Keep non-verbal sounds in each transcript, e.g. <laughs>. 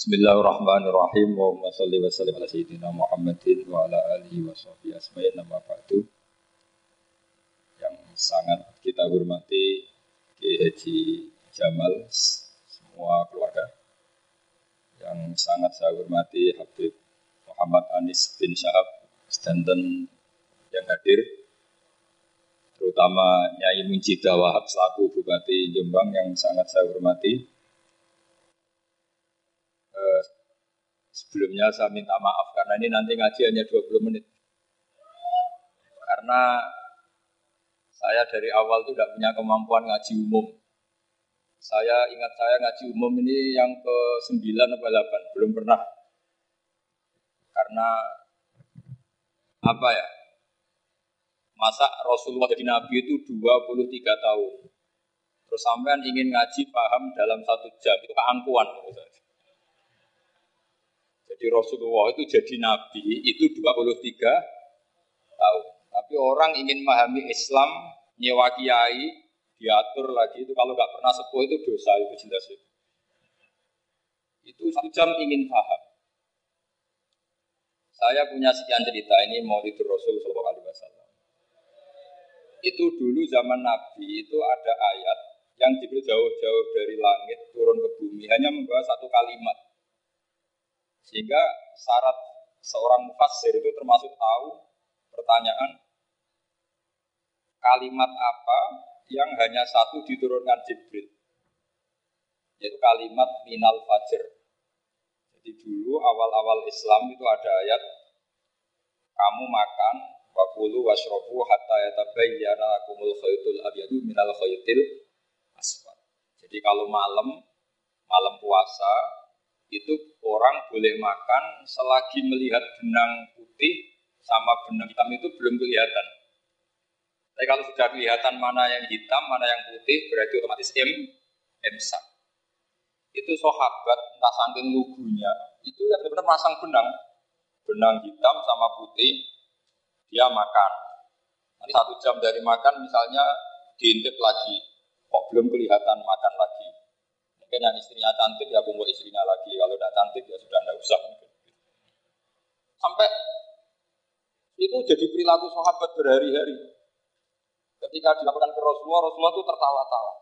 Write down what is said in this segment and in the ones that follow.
Bismillahirrahmanirrahim. Wa salli wa sallim ala sayyidina Muhammadin wa ala alihi wa sahbihi asma'in nama. Yang sangat kita hormati Ki Haji Jamal semua keluarga. Yang sangat saya hormati Habib Muhammad Anis bin Syahab Stanton yang hadir terutama Nyai Munjidah Wahab selaku Bupati Jombang yang sangat saya hormati Sebelumnya saya minta maaf karena ini nanti ngaji hanya 20 menit. Karena saya dari awal itu tidak punya kemampuan ngaji umum. Saya ingat saya ngaji umum ini yang ke 9 atau 8, belum pernah. Karena apa ya? Masa Rasulullah jadi Nabi itu 23 tahun. Terus sampean ingin ngaji paham dalam satu jam, itu keangkuhan. Jadi Rasulullah itu jadi nabi itu 23 tahun. Tapi orang ingin memahami Islam, nyewa kiai, diatur lagi itu kalau nggak pernah sepuh itu dosa itu jelas itu. Itu satu jam ingin paham. Saya punya sekian cerita ini mau itu Rasul Shallallahu Alaihi Wasallam. Itu dulu zaman Nabi itu ada ayat yang jauh-jauh dari langit turun ke bumi hanya membawa satu kalimat sehingga syarat seorang mufassir itu termasuk tahu pertanyaan kalimat apa yang hanya satu diturunkan Jibril. Yaitu kalimat minal fajr. Jadi dulu awal-awal Islam itu ada ayat kamu makan wakulu wasrofu hatta yatabayyana lakumul khaytul abyadu minal khaytil aswad. Jadi kalau malam malam puasa itu orang boleh makan selagi melihat benang putih sama benang hitam itu belum kelihatan. Tapi kalau sudah kelihatan mana yang hitam, mana yang putih, berarti otomatis im, imsak. Itu sahabat, entah saking lugunya, itu ya benar-benar masang benang. Benang hitam sama putih, dia makan. Nanti satu jam dari makan misalnya diintip lagi, kok belum kelihatan makan lagi. Mungkin yang istrinya cantik ya kumpul istrinya lagi. Kalau tidak cantik ya sudah tidak usah. Sampai itu jadi perilaku sahabat berhari-hari. Ketika dilakukan ke Rasulullah, Rasulullah itu tertawa-tawa.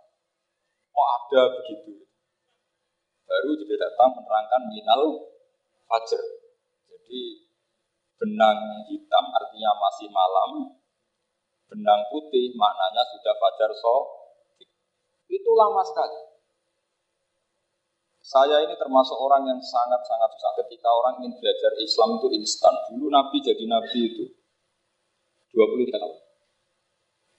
Kok ada begitu? Baru juga datang menerangkan minal fajar. Jadi benang hitam artinya masih malam, benang putih maknanya sudah fajar so. Itu lama sekali. Saya ini termasuk orang yang sangat-sangat susah ketika orang ingin belajar Islam itu instan. Dulu Nabi jadi Nabi itu 23 tahun.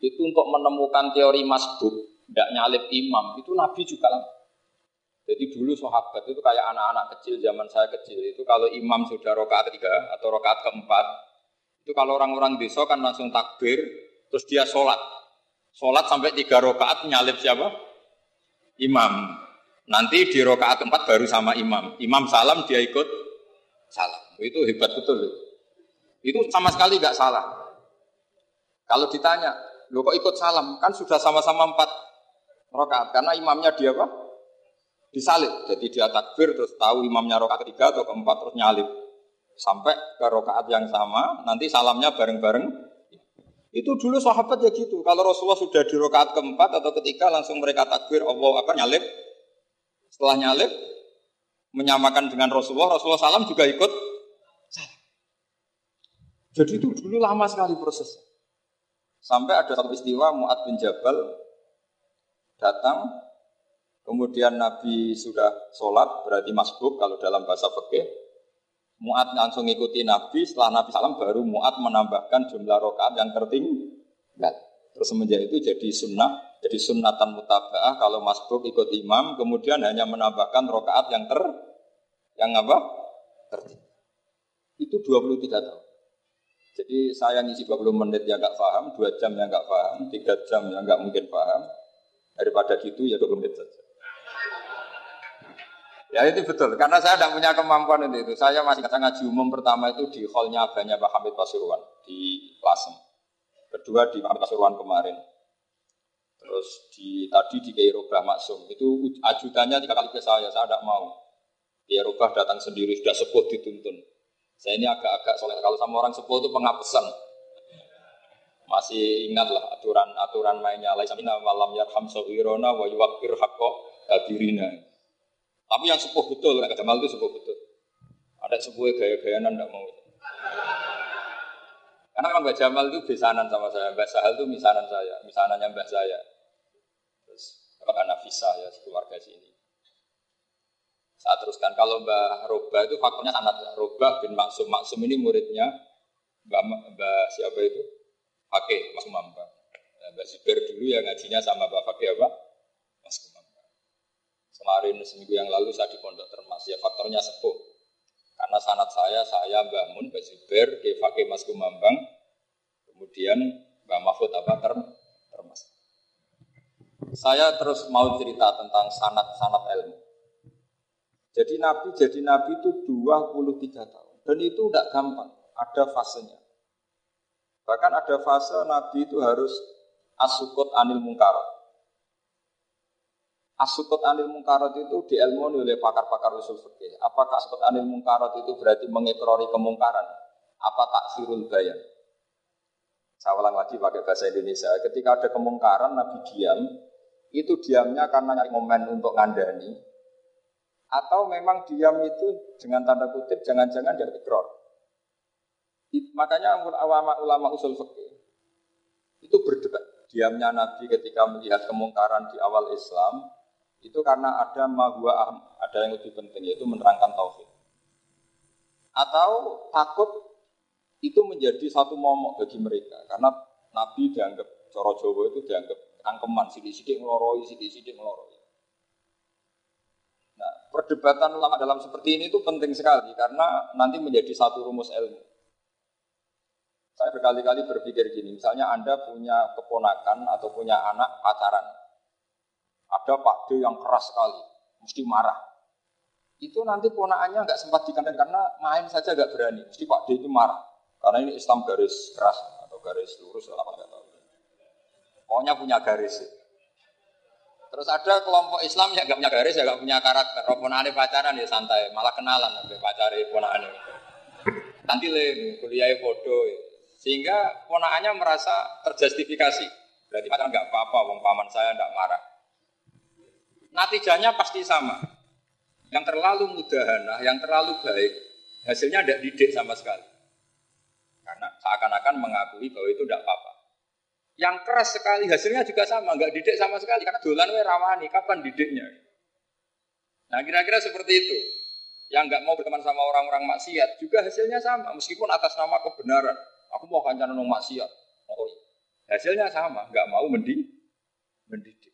Itu untuk menemukan teori masbuk, tidak nyalip imam, itu Nabi juga lama. Jadi dulu sahabat itu kayak anak-anak kecil zaman saya kecil itu kalau imam sudah rokaat ketiga atau rokaat keempat itu kalau orang-orang desa kan langsung takbir terus dia sholat sholat sampai tiga rokaat nyalip siapa imam Nanti di rokaat keempat baru sama imam. Imam salam dia ikut salam. Itu hebat betul. Itu sama sekali nggak salah. Kalau ditanya, lo kok ikut salam? Kan sudah sama-sama empat rokaat. Karena imamnya dia apa? Disalib. Jadi dia takbir terus tahu imamnya rokaat ketiga atau keempat terus nyalip. Sampai ke rokaat yang sama, nanti salamnya bareng-bareng. Itu dulu sahabat ya gitu. Kalau Rasulullah sudah di rokaat keempat atau ketiga langsung mereka takbir Allah apa nyalip setelah nyalip menyamakan dengan Rasulullah, Rasulullah SAW juga ikut salam. Jadi itu dulu lama sekali proses. Sampai ada satu istiwa Mu'ad bin Jabal datang, kemudian Nabi sudah sholat, berarti masbuk kalau dalam bahasa fikih. Mu'ad langsung ikuti Nabi, setelah Nabi salam baru Mu'ad menambahkan jumlah rokaat yang tertinggal. Terus semenjak itu jadi sunnah jadi sunatan mutaba'ah kalau masbuk ikut imam, kemudian hanya menambahkan rokaat yang ter, yang apa? Ter. Itu 23 tahun. Jadi saya ngisi 20 menit yang nggak paham, 2 jam yang nggak paham, 3 jam yang nggak mungkin paham. Daripada gitu ya 20 menit saja. Ya itu betul, karena saya tidak punya kemampuan untuk itu. Saya masih kata ngaji umum pertama itu di hallnya abahnya Pak Hamid Pasuruan di Lasem. Kedua di Hamid Pasuruan kemarin. Terus di tadi di Kairo Maksum itu ajudannya tiga kali ke saya, saya tidak mau. Ya rubah datang sendiri sudah sepuh dituntun. Saya ini agak-agak soalnya kalau sama orang sepuh itu pengapesan. Masih ingat lah aturan-aturan mainnya. Laisa minna malam yarham sawirona wa yuwakir hakko kabirina. Tapi yang sepuh betul, Kak Jamal itu sepuh betul. Ada sepuh gaya-gayaan tidak mau. Karena Mbak Jamal itu besanan sama saya. Mbak Sahal itu misanan saya, misanannya Mbak saya. Mbak Nafisa ya, keluarga sini. Saya teruskan kalau Mbak Roba itu faktornya sangat Roba bin Maksum. Maksum ini muridnya Mbak, Mbak siapa itu? Fakih, Mas Kumamba. Nah, Mbak Zubair dulu ya ngajinya sama Mbak Fakih apa? Mas Kumamba. Kemarin seminggu yang lalu saya di Pondok Termas ya faktornya sepuh. Karena sanat saya, saya Mbak Mun, Mbak Zubair, Ki Fakih Mas Kumambang, kemudian Mbak Mahfud apa ter Termas. Saya terus mau cerita tentang sanat-sanat ilmu. Jadi Nabi jadi Nabi itu 23 tahun. Dan itu tidak gampang, ada fasenya. Bahkan ada fase Nabi itu harus asukut anil mungkarot. Asukut anil mungkarot itu diilmoni oleh pakar-pakar usul fikih. Apakah asukut anil mungkarot itu berarti mengekrori kemungkaran? Apa taksirul bayan? Saya ulang lagi pakai bahasa Indonesia. Ketika ada kemungkaran, Nabi diam. Itu diamnya karena nyari momen untuk ngandani, atau memang diam itu dengan tanda kutip jangan-jangan dia ikrar. Makanya ulama-ulama usul fikih itu berdebat. Diamnya Nabi ketika melihat kemungkaran di awal Islam itu karena ada mahwa ada yang lebih penting yaitu menerangkan tauhid. Atau takut itu menjadi satu momok bagi mereka karena Nabi dianggap coro Jawa itu dianggap angkeman sidik-sidik ngeloroi, sidik-sidik ngeloroi. Nah, perdebatan ulama dalam seperti ini itu penting sekali karena nanti menjadi satu rumus ilmu. Saya berkali-kali berpikir gini, misalnya Anda punya keponakan atau punya anak pacaran. Ada Pak D yang keras sekali, mesti marah. Itu nanti ponakannya nggak sempat dikandang karena main saja nggak berani. Mesti Pak D itu marah. Karena ini Islam garis keras atau garis lurus apa nggak. Pokoknya punya garis. Terus ada kelompok Islam yang gak punya garis, ya gak punya karakter. Roponane pacaran ya santai, malah kenalan sampai pacari ponakane. Nanti le kuliah foto, sehingga ponakannya merasa terjustifikasi. Berarti pacaran gak apa-apa, wong paman saya gak marah. Natijanya pasti sama. Yang terlalu mudahana, yang terlalu baik, hasilnya tidak didik sama sekali. Karena seakan-akan mengakui bahwa itu tidak apa-apa. Yang keras sekali hasilnya juga sama, nggak didik sama sekali karena dolan we rawani, kapan didiknya? Nah kira-kira seperti itu. Yang nggak mau berteman sama orang-orang maksiat juga hasilnya sama, meskipun atas nama kebenaran. Aku mau kancanan nong maksiat, oh, hasilnya sama, nggak mau mendidik. mendidik.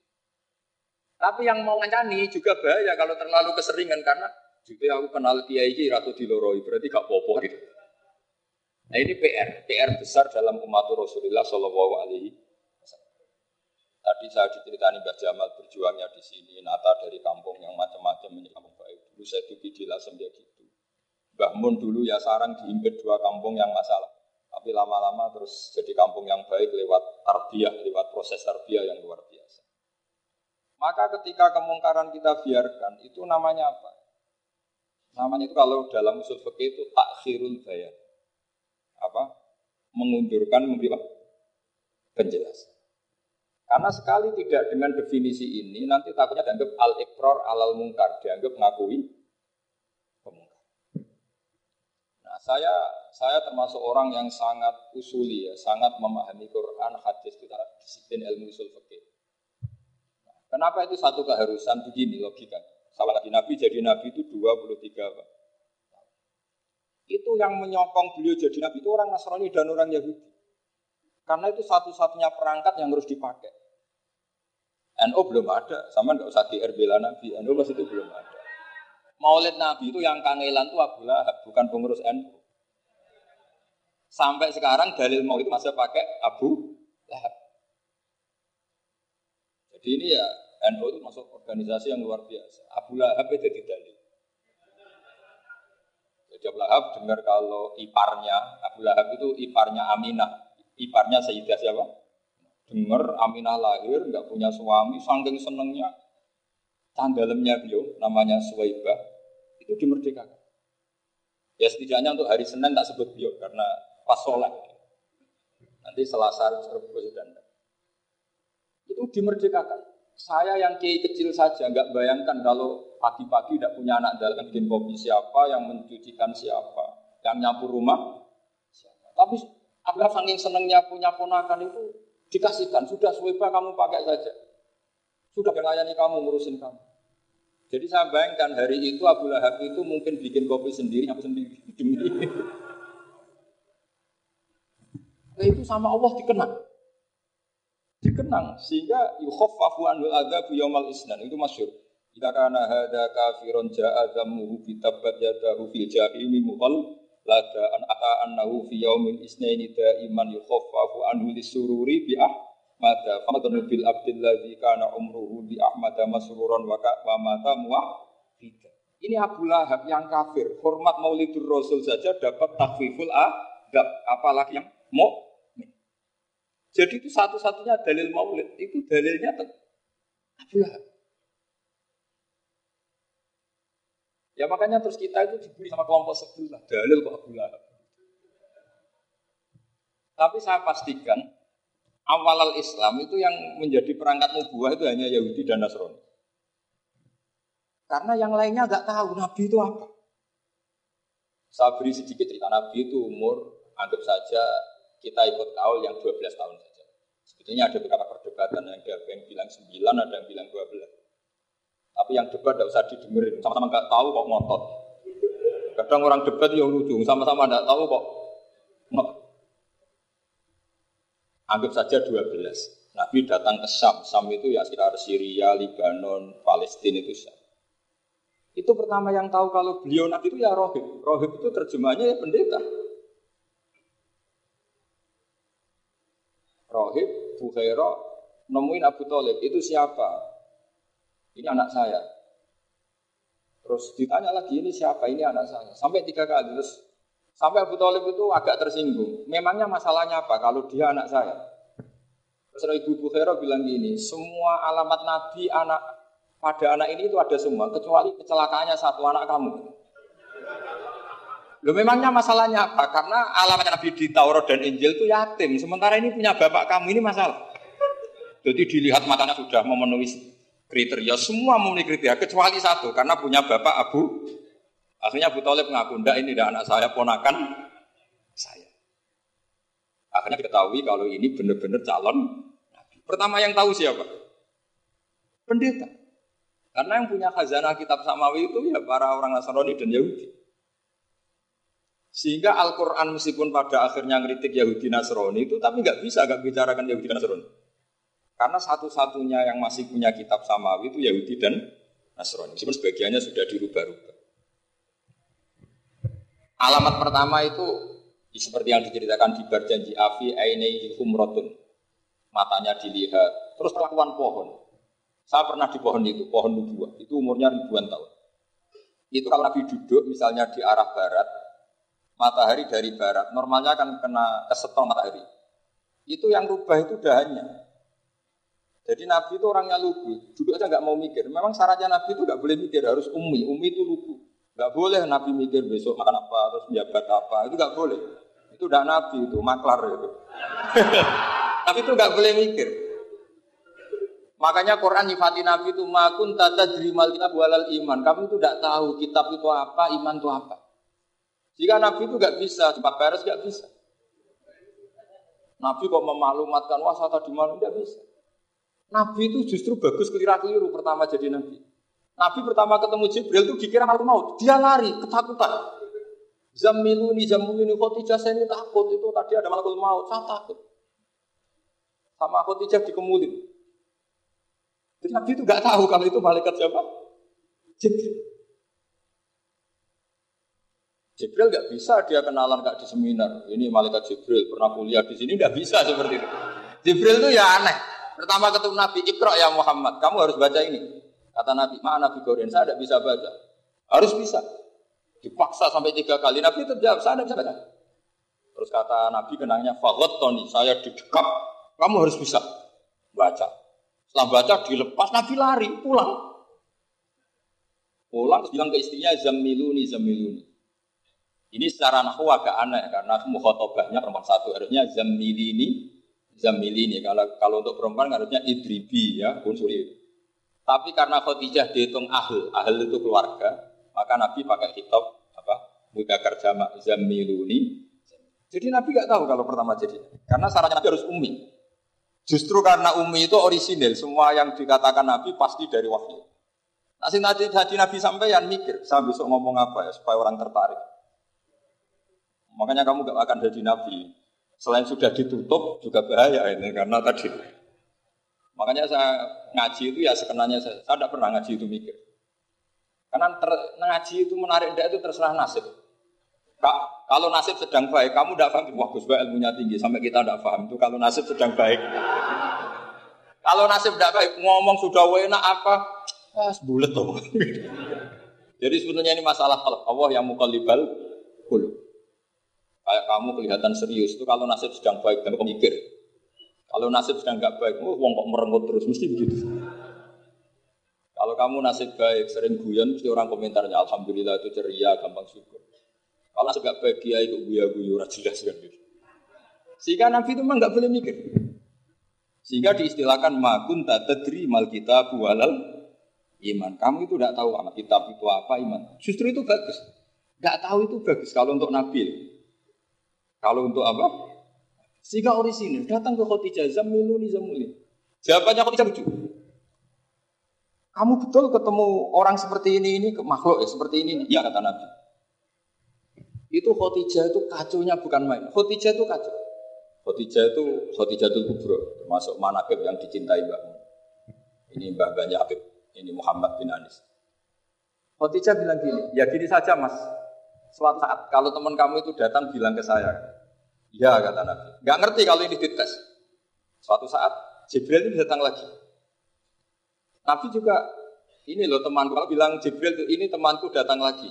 Tapi yang mau ngancani juga bahaya kalau terlalu keseringan karena juga aku kenal kiai ratu diloroi berarti gak popo gitu. Nah ini PR, PR besar dalam umat Rasulullah Shallallahu Alaihi Tadi saya diceritani Mbak Jamal berjuangnya di sini, Nata dari kampung yang macam-macam menjadi kampung baik. Dulu saya duki di Lasem dia gitu. Mbah Mun dulu ya sarang diimpit dua kampung yang masalah. Tapi lama-lama terus jadi kampung yang baik lewat tarbiyah, lewat proses tarbiyah yang luar biasa. Maka ketika kemungkaran kita biarkan, itu namanya apa? Namanya itu kalau dalam usul fikih itu takhirul bayan apa mengundurkan memberi penjelasan. Karena sekali tidak dengan definisi ini, nanti takutnya dianggap al-iqrar alal mungkar, dianggap mengakui pemungkar. Nah, saya saya termasuk orang yang sangat usuli ya, sangat memahami Quran, hadis itu disiplin ilmu usul fikih. Kenapa itu satu keharusan begini logika? Salah lagi Nabi jadi Nabi itu 23 apa? Itu yang menyokong beliau jadi nabi itu orang Nasrani dan orang Yahudi. Karena itu satu-satunya perangkat yang harus dipakai. NU belum ada, sama nggak usah di bela Nabi. NU pas itu belum ada. Maulid Nabi itu yang kangelan itu Abu Lahab, bukan pengurus NU. Sampai sekarang dalil maulid masih pakai Abu Lahab. Jadi ini ya NU itu masuk organisasi yang luar biasa. Abu Lahab itu jadi dalil. Abu Lahab dengar kalau iparnya, Abu Lahab itu iparnya Aminah. Iparnya Sayyidah siapa? Dengar Aminah lahir, nggak punya suami, saking senengnya. Candalemnya beliau, namanya Suwaibah. Itu dimerdekakan. Ya setidaknya untuk hari Senin tak sebut beliau karena pas sholat. Nanti Selasa Rebus dan itu dimerdekakan. Saya yang kiai kecil saja nggak bayangkan kalau pagi-pagi tidak punya anak dalam bikin kopi siapa, yang mencucikan siapa, yang nyapu rumah siapa. Tapi Abdullah saking senengnya punya ponakan itu dikasihkan, sudah suweba kamu pakai saja. Sudah melayani kamu, ngurusin kamu. Jadi saya bayangkan hari itu Abu Lahab itu mungkin bikin kopi sendiri, nyapu sendiri. <laughs> Nah itu sama Allah dikenal dikenang sehingga yukhaffafu anul adzabu yaumal isnan. Itu masyhur. Jika kana hada kafirun ja'a dhammuhu bi tabbat yadahu fil jahimi muhal lada an ata annahu fi yaumil isnaini daiman yukhaffafu anhu lisururi bi ahmada famadun bil abdil ladzi kana umruhu bi ahmada masruran wa wa mata muwahhida. Ini Abu Lahab yang kafir hormat maulidur rasul saja dapat takfiful adab apalagi yang mau jadi itu satu-satunya dalil maulid. Itu dalilnya Abu Lahab. Ya makanya terus kita itu diberi sama kelompok sebelah. Dalil kok Abu Lahab. Tapi saya pastikan awal Islam itu yang menjadi perangkat nubuah itu hanya Yahudi dan Nasrani. Karena yang lainnya nggak tahu Nabi itu apa. Saya beri sedikit cerita Nabi itu umur anggap saja kita ikut kaul yang 12 tahun saja. Sebetulnya ada beberapa perdebatan yang ada yang bilang 9, ada yang bilang 12. Tapi yang debat tidak usah didengerin, sama-sama nggak tahu kok ngotot. Kadang orang debat yang lucu, sama-sama nggak tahu kok ngotot. Anggap saja 12. Nabi datang ke Syam. Syam itu ya sekitar Syria, Libanon, Palestina itu Syam. Itu pertama yang tahu kalau beliau Nabi itu ya rohib. Rohib itu terjemahnya ya pendeta. Bukhaira, nemuin Abu Talib, itu siapa? Ini anak saya. Terus ditanya lagi, ini siapa? Ini anak saya. Sampai tiga kali, terus sampai Abu Talib itu agak tersinggung. Memangnya masalahnya apa kalau dia anak saya? Terus Ibu Bukhaira bilang gini, semua alamat Nabi anak pada anak ini itu ada semua, kecuali kecelakaannya satu anak kamu. Lo memangnya masalahnya apa? Karena alamat Nabi di Taurat dan Injil itu yatim. Sementara ini punya bapak kamu ini masalah. Jadi dilihat matanya sudah memenuhi kriteria. Semua memenuhi kriteria kecuali satu karena punya bapak Abu. Akhirnya Abu Talib mengaku, ndak ini anak saya ponakan saya. Akhirnya diketahui kalau ini benar-benar calon Pertama yang tahu siapa? Pendeta. Karena yang punya khazanah kitab samawi itu ya para orang Nasrani dan Yahudi. Sehingga Al-Quran meskipun pada akhirnya ngeritik Yahudi Nasrani itu, tapi nggak bisa nggak bicarakan Yahudi Nasrani. Karena satu-satunya yang masih punya kitab samawi itu Yahudi dan Nasrani. Meskipun sebagiannya sudah dirubah-rubah. Alamat pertama itu seperti yang diceritakan di berjanji Afi Ainei Humrotun. Matanya dilihat. Terus kelakuan pohon. Saya pernah di pohon itu, pohon nubuah. Itu umurnya ribuan tahun. Itu kalau Nabi duduk misalnya di arah barat, matahari dari barat, normalnya akan kena kesetong matahari. Itu yang rubah itu dahannya. Jadi Nabi itu orangnya lugu, duduk aja nggak mau mikir. Memang syaratnya Nabi itu nggak boleh mikir, harus umi. Umi itu lugu. Nggak boleh Nabi mikir besok makan apa, terus menjabat apa, itu nggak boleh. Itu udah Nabi itu, maklar itu. <laughs> Tapi itu nggak boleh mikir. Makanya Quran nyifati Nabi itu makun tata jerimal kitab walal iman. Kamu itu tidak tahu kitab itu apa, iman itu apa. Jika Nabi itu nggak bisa, cepat beres nggak bisa. Nabi kok memaklumatkan wah saya tadi malam nggak bisa. Nabi itu justru bagus keliru-keliru pertama jadi Nabi. Nabi pertama ketemu Jibril itu dikira malu maut, dia lari ketakutan. Zamiluni zamiluni Khotijah saya ini takut itu tadi ada malakul maut, saya takut. Sama Khotijah dikemulin. Jadi Nabi itu nggak tahu kalau itu malaikat siapa? Jibril. Jibril nggak bisa dia kenalan nggak di seminar. Ini malaikat Jibril pernah kuliah di sini nggak bisa seperti itu. Jibril itu ya aneh. Pertama ketemu Nabi Iqra ya Muhammad, kamu harus baca ini. Kata Nabi, mana Nabi Korean, saya tidak bisa baca. Harus bisa. Dipaksa sampai tiga kali. Nabi itu jawab, saya tidak bisa baca. Terus kata Nabi kenangnya, Fagot Tony, saya didekap, kamu harus bisa baca. Setelah baca dilepas, Nabi lari pulang. Pulang terus bilang ke istrinya zamiluni zamiluni. Ini secara nahu agak aneh karena mukhotobahnya perempuan satu harusnya zamilini zamilini. Kalau kalau untuk perempuan harusnya idribi ya unsuri. Tapi karena Khadijah dihitung ahl, ahl itu keluarga, maka Nabi pakai kitab apa? Mudakar jamak zamiluni. Jadi Nabi gak tahu kalau pertama jadi. Karena syaratnya Nabi harus umi. Justru karena umi itu orisinil, semua yang dikatakan Nabi pasti dari wahyu. Nah, hati Nabi sampai yang mikir, saya besok ngomong apa ya supaya orang tertarik. Makanya kamu gak akan jadi nabi. Selain sudah ditutup juga bahaya ini karena tadi. Makanya saya ngaji itu ya sekenanya saya, saya tidak pernah ngaji itu mikir. Karena ter, ngaji itu menarik tidak itu terserah nasib. Kak, kalau nasib sedang baik, kamu tidak paham, wah Gus ilmunya tinggi, sampai kita tidak paham itu kalau nasib sedang baik. kalau nasib tidak baik, ngomong sudah enak apa, ah, bulat tuh. <laughs> Jadi sebetulnya ini masalah Allah yang mukallibal qulub. Kamu kelihatan serius itu kalau nasib sedang baik dan mikir. Kalau nasib sedang nggak baik, oh, wong kok merengut terus mesti begitu. Kalau kamu nasib baik, sering guyon, mesti orang komentarnya Alhamdulillah itu ceria, gampang syukur. Kalau nasib nggak baik, dia itu guya-guyu, jelas kan gitu. Sehingga Nabi itu memang nggak boleh mikir. Sehingga diistilahkan makun tadri mal kita bualal iman. Kamu itu tidak tahu anak kitab itu apa iman. Justru itu bagus. Nggak tahu itu bagus kalau untuk Nabi. Kalau untuk apa? Sehingga orisinil datang ke Khadijah zamiluni zamuli. Jawabannya Khadijah lucu. Kamu betul ketemu orang seperti ini ini makhluk ya seperti ini. Iya kata Nabi. Itu Khadijah itu kacunya bukan main. Khadijah itu kacau. Khadijah itu Khadijah itu kubro termasuk manakib yang dicintai Mbak. Ini Mbah Banyak Habib. Ini Muhammad bin Anis. Khadijah bilang gini, ya gini saja mas. Suatu saat kalau teman kamu itu datang bilang ke saya, ya kata Nabi. Gak ngerti kalau ini dites. Suatu saat Jibril itu datang lagi. Nabi juga ini loh temanku kalau bilang Jibril itu ini temanku datang lagi.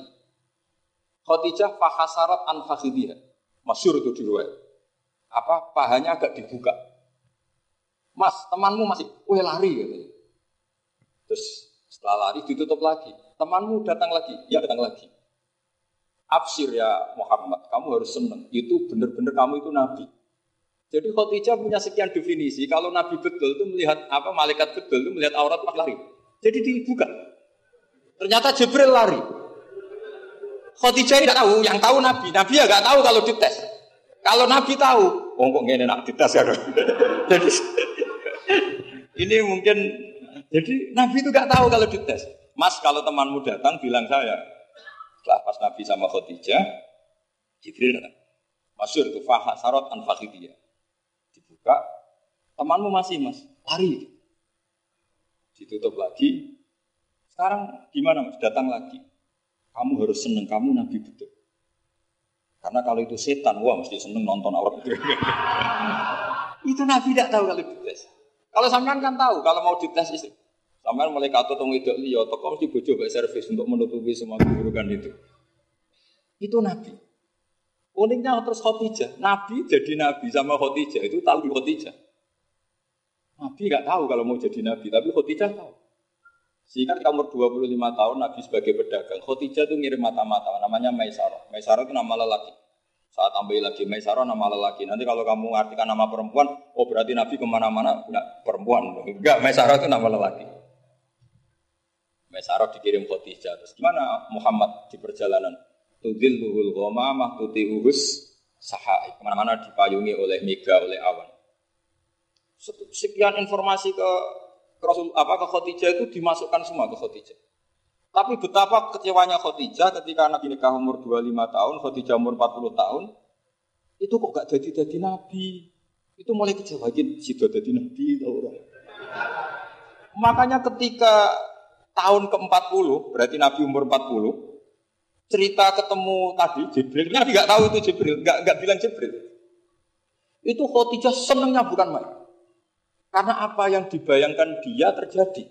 Khadijah fahasarat an fakhidiyah. Masyur itu di luar. Apa pahanya agak dibuka. Mas, temanmu masih, kue lari gitu. Terus setelah lari ditutup lagi. Temanmu datang lagi, ya datang lagi. Absir ya Muhammad, kamu harus senang. Itu benar-benar kamu itu nabi. Jadi Khadijah punya sekian definisi. Kalau nabi betul itu melihat apa malaikat betul itu melihat aurat lari. Jadi dibuka. Ternyata Jibril lari. Khadijah tidak tahu, yang tahu nabi. Nabi ya nggak tahu kalau dites. Kalau nabi tahu, oh kok gini nak dites ya. <laughs> jadi ini mungkin jadi nabi itu nggak tahu kalau dites. Mas kalau temanmu datang bilang saya, setelah pas Nabi sama Khadijah, Jibril datang. Masyur itu fahak sarot an. Dibuka, temanmu masih mas, lari. Ditutup lagi. Sekarang gimana mas? Datang lagi. Kamu harus seneng, kamu Nabi betul. Karena kalau itu setan, wah mesti seneng nonton aurat <laughs> itu. itu Nabi tidak tahu kalau dites. Kalau sampean kan tahu, kalau mau dites istri. Sampai mulai kata tong itu liya toko mesti bojo servis untuk menutupi semua keburukan itu. Itu Nabi. Uniknya terus Khotijah. Nabi jadi Nabi sama Khotijah itu tahu Khotijah. Nabi nggak tahu kalau mau jadi Nabi, tapi Khotijah tahu. Sehingga ketika umur 25 tahun Nabi sebagai pedagang, Khotijah itu ngirim mata-mata, namanya Maisarah. Maisarah itu nama lelaki. Saat tambahin lagi Maisarah nama lelaki. Nanti kalau kamu artikan nama perempuan, oh berarti Nabi ke mana-mana punya perempuan. Enggak, Maisarah itu nama lelaki. Mesarah dikirim Khadijah. Terus gimana Muhammad di perjalanan? Tudil luhul ghamamah tuti uhus sahai. Ke mana-mana dipayungi oleh mega, oleh awan. Sekian informasi ke, ke Rasul apa ke Khadijah itu dimasukkan semua ke Khadijah. Tapi betapa kecewanya Khadijah ketika Nabi nikah umur 25 tahun, Khadijah umur 40 tahun, itu kok gak jadi-jadi Nabi. Itu mulai kecewa gitu, jadi Nabi. Tahu Makanya ketika tahun ke-40, berarti Nabi umur 40, cerita ketemu tadi Jibril, Nabi nggak tahu itu Jibril, nggak nggak bilang Jibril. Itu Khotijah senengnya bukan main. Karena apa yang dibayangkan dia terjadi.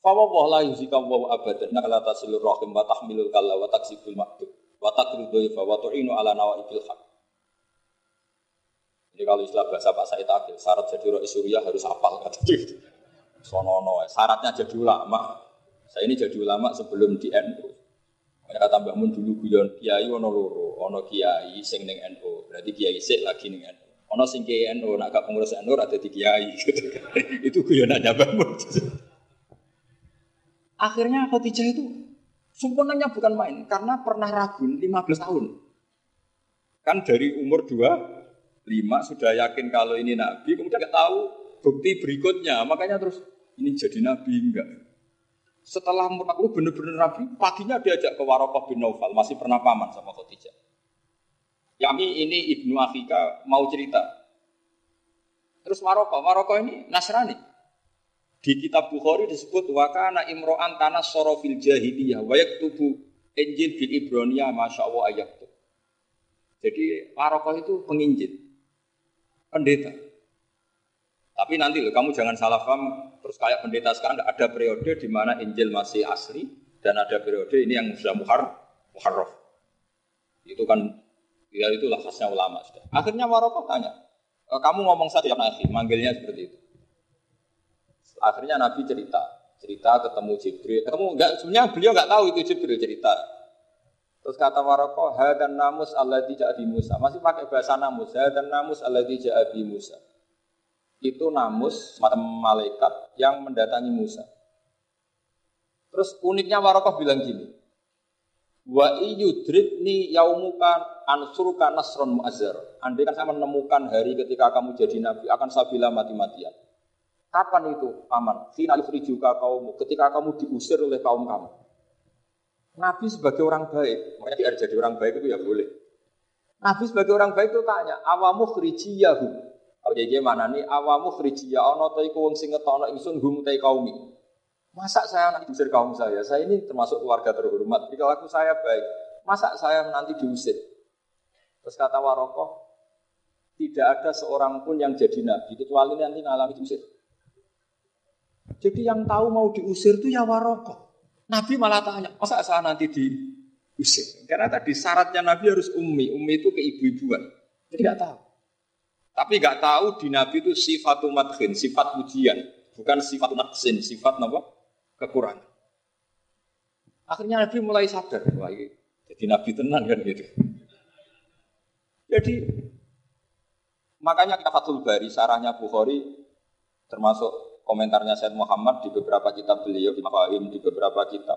Fawwah la yuzika wa abadan nakala tasilur rahim wa tahmilul kalla wa taksibul maktub wa takridu wa tu'inu ala nawaibil haq. Jadi kalau istilah bahasa Pak Said Akil, syarat jadi roh Suriah harus hafal kata gitu. Sonono, syaratnya jadi ulama. Saya ini jadi ulama sebelum di NU. Kata Mbak Mun dulu guyon kiai ono loro, ono kiai sing ning NU. Berarti kiai sik lagi ning NU. Ono sing kiai NU nak gak pengurus NU ada di kiai. <laughs> itu guyonan Mbak Mun. Akhirnya Khadijah itu sempurnanya bukan main karena pernah ragu 15 tahun. Kan dari umur 2 5 sudah yakin kalau ini nabi, kemudian nggak tahu bukti berikutnya. Makanya terus ini jadi nabi enggak? Setelah 40 benar-benar nabi, paginya diajak ke Warokoh bin Naufal, masih pernah paman sama Khadijah. Yami ini Ibnu Afika mau cerita. Terus Warokoh, Warokoh ini Nasrani. Di kitab Bukhari disebut wakana imro'an tanah sorofil jahiliyah wayak tubuh Injil bil Ibronia masya Allah ayat Jadi Warokoh itu penginjil, pendeta. Tapi nanti loh, kamu jangan salah paham terus kayak pendeta sekarang ada periode di mana Injil masih asli dan ada periode ini yang sudah muhar muharraf. Itu kan ya itulah khasnya ulama sudah. Akhirnya Warokoh tanya, e, kamu ngomong saja Nabi, manggilnya seperti itu. Akhirnya Nabi cerita, cerita ketemu Jibril. Ketemu enggak sebenarnya beliau enggak tahu itu Jibril cerita. Terus kata Warokoh, hadan namus Allah tidak di Musa. Masih pakai bahasa namus, hadan namus Allah tidak di Musa itu namus malaikat yang mendatangi Musa. Terus uniknya Warokoh bilang gini, Wa iyudrikni yaumuka ansurka nasron mu'azzar. Andai kan saya menemukan hari ketika kamu jadi nabi, akan saya bilang mati-matian. Kapan itu, Paman? Fina juga kaummu, ketika kamu diusir oleh kaum kamu. Nabi sebagai orang baik, makanya jadi orang baik itu ya boleh. Nabi sebagai orang baik itu tanya, awamu Oke, gimana nih awamu ya ono to iku sing ngetokno ingsun hum te kaumi. Masa saya nanti diusir kaum saya? Saya ini termasuk keluarga terhormat. Jika aku saya baik, masa saya nanti diusir? Terus kata Warokoh, tidak ada seorang pun yang jadi nabi kecuali nanti ngalami diusir. Jadi yang tahu mau diusir itu ya Warokoh. Nabi malah tanya, masa saya nanti diusir? Karena tadi syaratnya Nabi harus ummi. Ummi itu keibu-ibuan. Jadi nggak tahu. Tapi nggak tahu di Nabi itu sifat madhin, sifat pujian, bukan sifat naksin, sifat apa? Kekurangan. Akhirnya Nabi mulai sadar, wah jadi Nabi tenang kan gitu. Jadi makanya kita Fathul Bari, sarahnya Bukhari, termasuk komentarnya Said Muhammad di beberapa kitab beliau, di Mafahim, di beberapa kitab.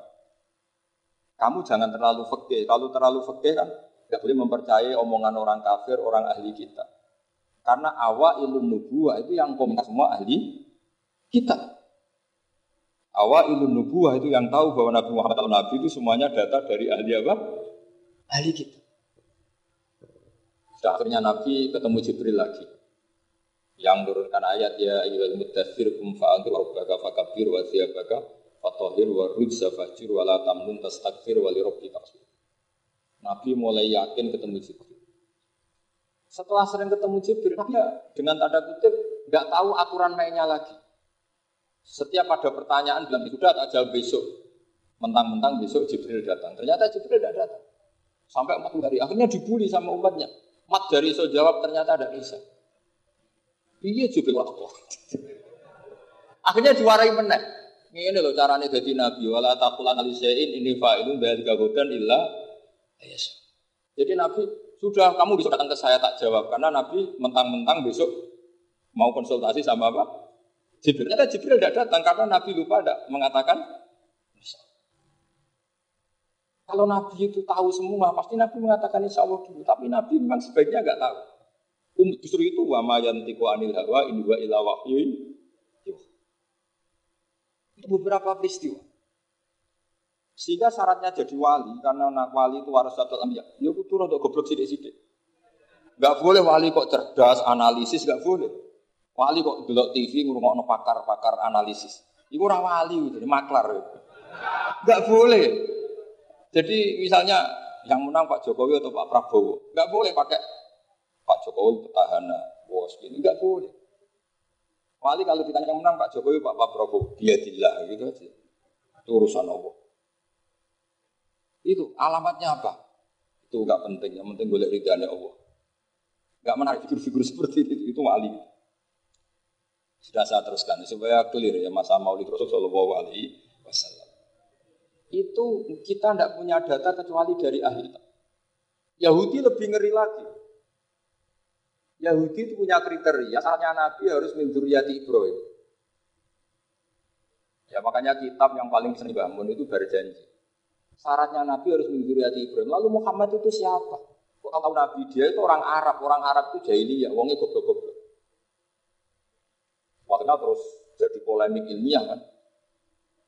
Kamu jangan terlalu fakih. Kalau terlalu fakih kan tidak boleh mempercayai omongan orang kafir, orang ahli kita. Karena awal ilmu nubuah itu yang komentar semua ahli kita. Awal ilmu nubuah itu yang tahu bahwa Nabi Muhammad atau Nabi itu semuanya data dari ahli apa? Ahli kita. Sudah akhirnya Nabi ketemu Jibril lagi. Yang menurunkan ayat ya ayyuhal mudaththir kum fa'antu rabbaka fakabbir wa thiyabaka fatahhir wa rujza fajir wa la tamnun tastakfir wa li rabbika Nabi mulai yakin ketemu Jibril. Setelah sering ketemu Jibril, dia dengan tanda kutip nggak tahu aturan mainnya lagi. Setiap ada pertanyaan bilang sudah tak jawab besok. Mentang-mentang besok Jibril datang. Ternyata Jibril tidak datang. Sampai empat hari. Akhirnya dibully sama umatnya. Mat dari so jawab ternyata ada bisa. Iya Jibril waktu. <laughs> Akhirnya diwarai menang. Ini loh caranya jadi nabi. Wala takulan alisein ini fa'ilun dari gagodan illa. Jadi nabi sudah kamu bisa datang ke saya tak jawab karena Nabi mentang-mentang besok mau konsultasi sama apa? Jibril. Ternyata Jibril tidak datang karena Nabi lupa tidak mengatakan. Kalau Nabi itu tahu semua, pasti Nabi mengatakan insya Allah dulu. Tapi Nabi memang sebaiknya nggak tahu. Um, justru itu wa mayantiku anil hawa in wa ila. Itu beberapa peristiwa. Sehingga syaratnya jadi wali karena anak wali itu harus satu ambil. Ya kudu untuk goblok sidik-sidik. Gak boleh wali kok cerdas analisis gak boleh. Wali kok delok TV ngurungokno pakar-pakar analisis. Iku ora wali jadi maklar. Gak boleh. Jadi misalnya yang menang Pak Jokowi atau Pak Prabowo, gak boleh pakai Pak Jokowi petahana, bos ini gak boleh. Wali kalau ditanya yang menang Pak Jokowi Pak, Pak Prabowo, dia tidak gitu aja. Itu urusan Allah. Itu alamatnya apa? Itu enggak penting, yang penting boleh ridhanya Allah. Enggak menarik figur-figur <laughs> seperti itu, itu wali. Sudah saya teruskan supaya clear ya masa Maulid Rasul Shallallahu Alaihi Wasallam. itu kita tidak punya data kecuali dari ahli Yahudi lebih ngeri lagi. Yahudi itu punya kriteria, asalnya Nabi harus menduriati Ibrahim. Ya makanya kitab yang paling sering bangun itu berjanji. Syaratnya Nabi harus menduriati Ibrahim. Lalu Muhammad itu siapa? Kalau Nabi dia itu orang Arab, orang Arab itu jahiliyah, wongnya goblok-goblok. Makanya terus jadi polemik ilmiah kan.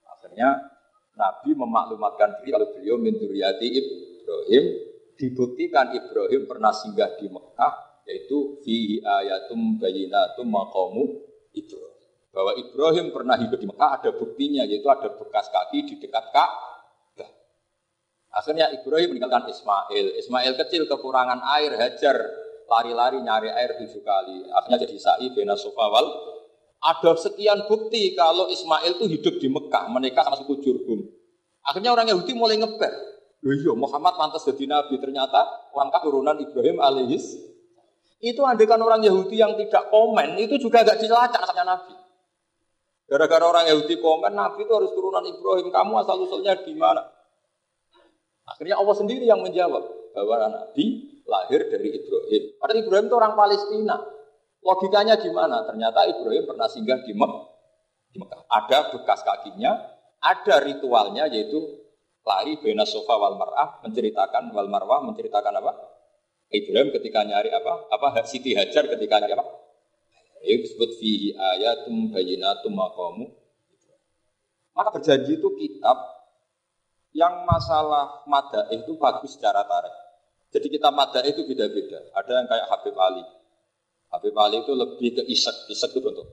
Akhirnya Nabi memaklumatkan diri kalau beliau menduriati Ibrahim, dibuktikan Ibrahim pernah singgah di Mekah, yaitu fi ayatum bayinatum maqamu Ibrahim. Bahwa Ibrahim pernah hidup di Mekah ada buktinya, yaitu ada bekas kaki di dekat Ka'bah. Akhirnya Ibrahim meninggalkan Ismail. Ismail kecil kekurangan air, hajar lari-lari nyari air tujuh kali. Akhirnya jadi sa'i bena sofawal. Ada sekian bukti kalau Ismail itu hidup di Mekah, menikah sama suku Jurhum. Akhirnya orang Yahudi mulai ngeber. Loh iya, Muhammad pantas jadi nabi. Ternyata orang keturunan Ibrahim alaihis. Itu andekan orang Yahudi yang tidak komen, itu juga gak dilacak sama Nabi. Gara-gara orang Yahudi komen, Nabi itu harus turunan Ibrahim. Kamu asal usulnya di mana? Akhirnya Allah sendiri yang menjawab bahwa Nabi lahir dari Ibrahim. Padahal Ibrahim itu orang Palestina. Logikanya gimana? Ternyata Ibrahim pernah singgah di Mekah. Ada bekas kakinya, ada ritualnya yaitu lari bena sofa wal mar'ah menceritakan wal marwah menceritakan apa? Ibrahim ketika nyari apa? Apa Siti Hajar ketika nyari apa? Itu disebut fihi ayatum bayinatum maqamu. Maka berjanji itu kitab yang masalah mada itu bagus secara tarikh. Jadi kita mada itu beda-beda. Ada yang kayak Habib Ali. Habib Ali itu lebih ke isek, isek itu bentuk.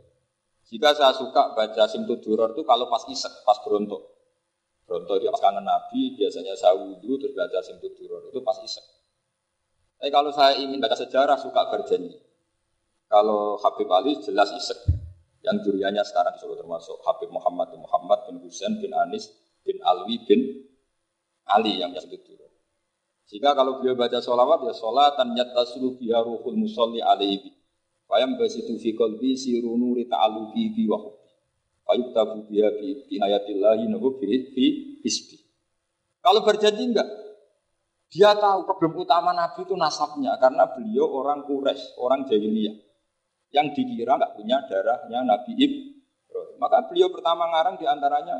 Jika saya suka baca Simtud Duror itu kalau pas isek, pas berontok. Berontok dia pas kangen Nabi, biasanya saya wudhu terus baca Simtud Duror itu pas isek. Tapi kalau saya ingin baca sejarah suka berjanji. Kalau Habib Ali jelas isek. Yang duriannya sekarang disuruh termasuk Habib Muhammad bin Muhammad bin Husain bin Anis bin Alwi bin Ali yang biasa itu. Jika kalau beliau baca sholawat ya sholatan yatasulu biha ruhul musalli alaihi. Fayam basitu fi qalbi siru nuri ta'aluki bi wa hubbi. Fayuktabu biha bi inayatillahi nahu bi isbi. Kalau berjanji enggak, dia tahu problem utama Nabi itu nasabnya karena beliau orang Quraisy, orang jahiliyah yang dikira nggak punya darahnya Nabi Ibrahim. Maka beliau pertama ngarang di antaranya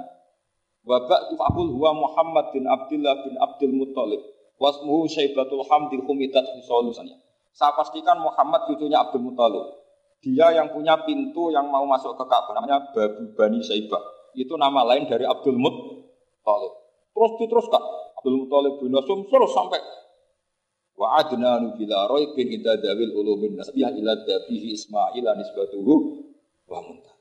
Wabak tufabul huwa Muhammad bin Abdullah bin Abdul Muttalib Wasmuhu Syaibatul Hamdi Humidat Solusannya. Saya pastikan Muhammad cucunya Abdul Muttalib. Dia yang punya pintu yang mau masuk ke Ka'bah namanya Babu Bani Saibah. Itu nama lain dari Abdul Muttalib. Terus diteruskan Abdul Muttalib bin Nasum terus sampai Wa adnanu bila bin idza dawil ulumin nasbiyah ila dabihi Ismail nisbatuhu wa muntah.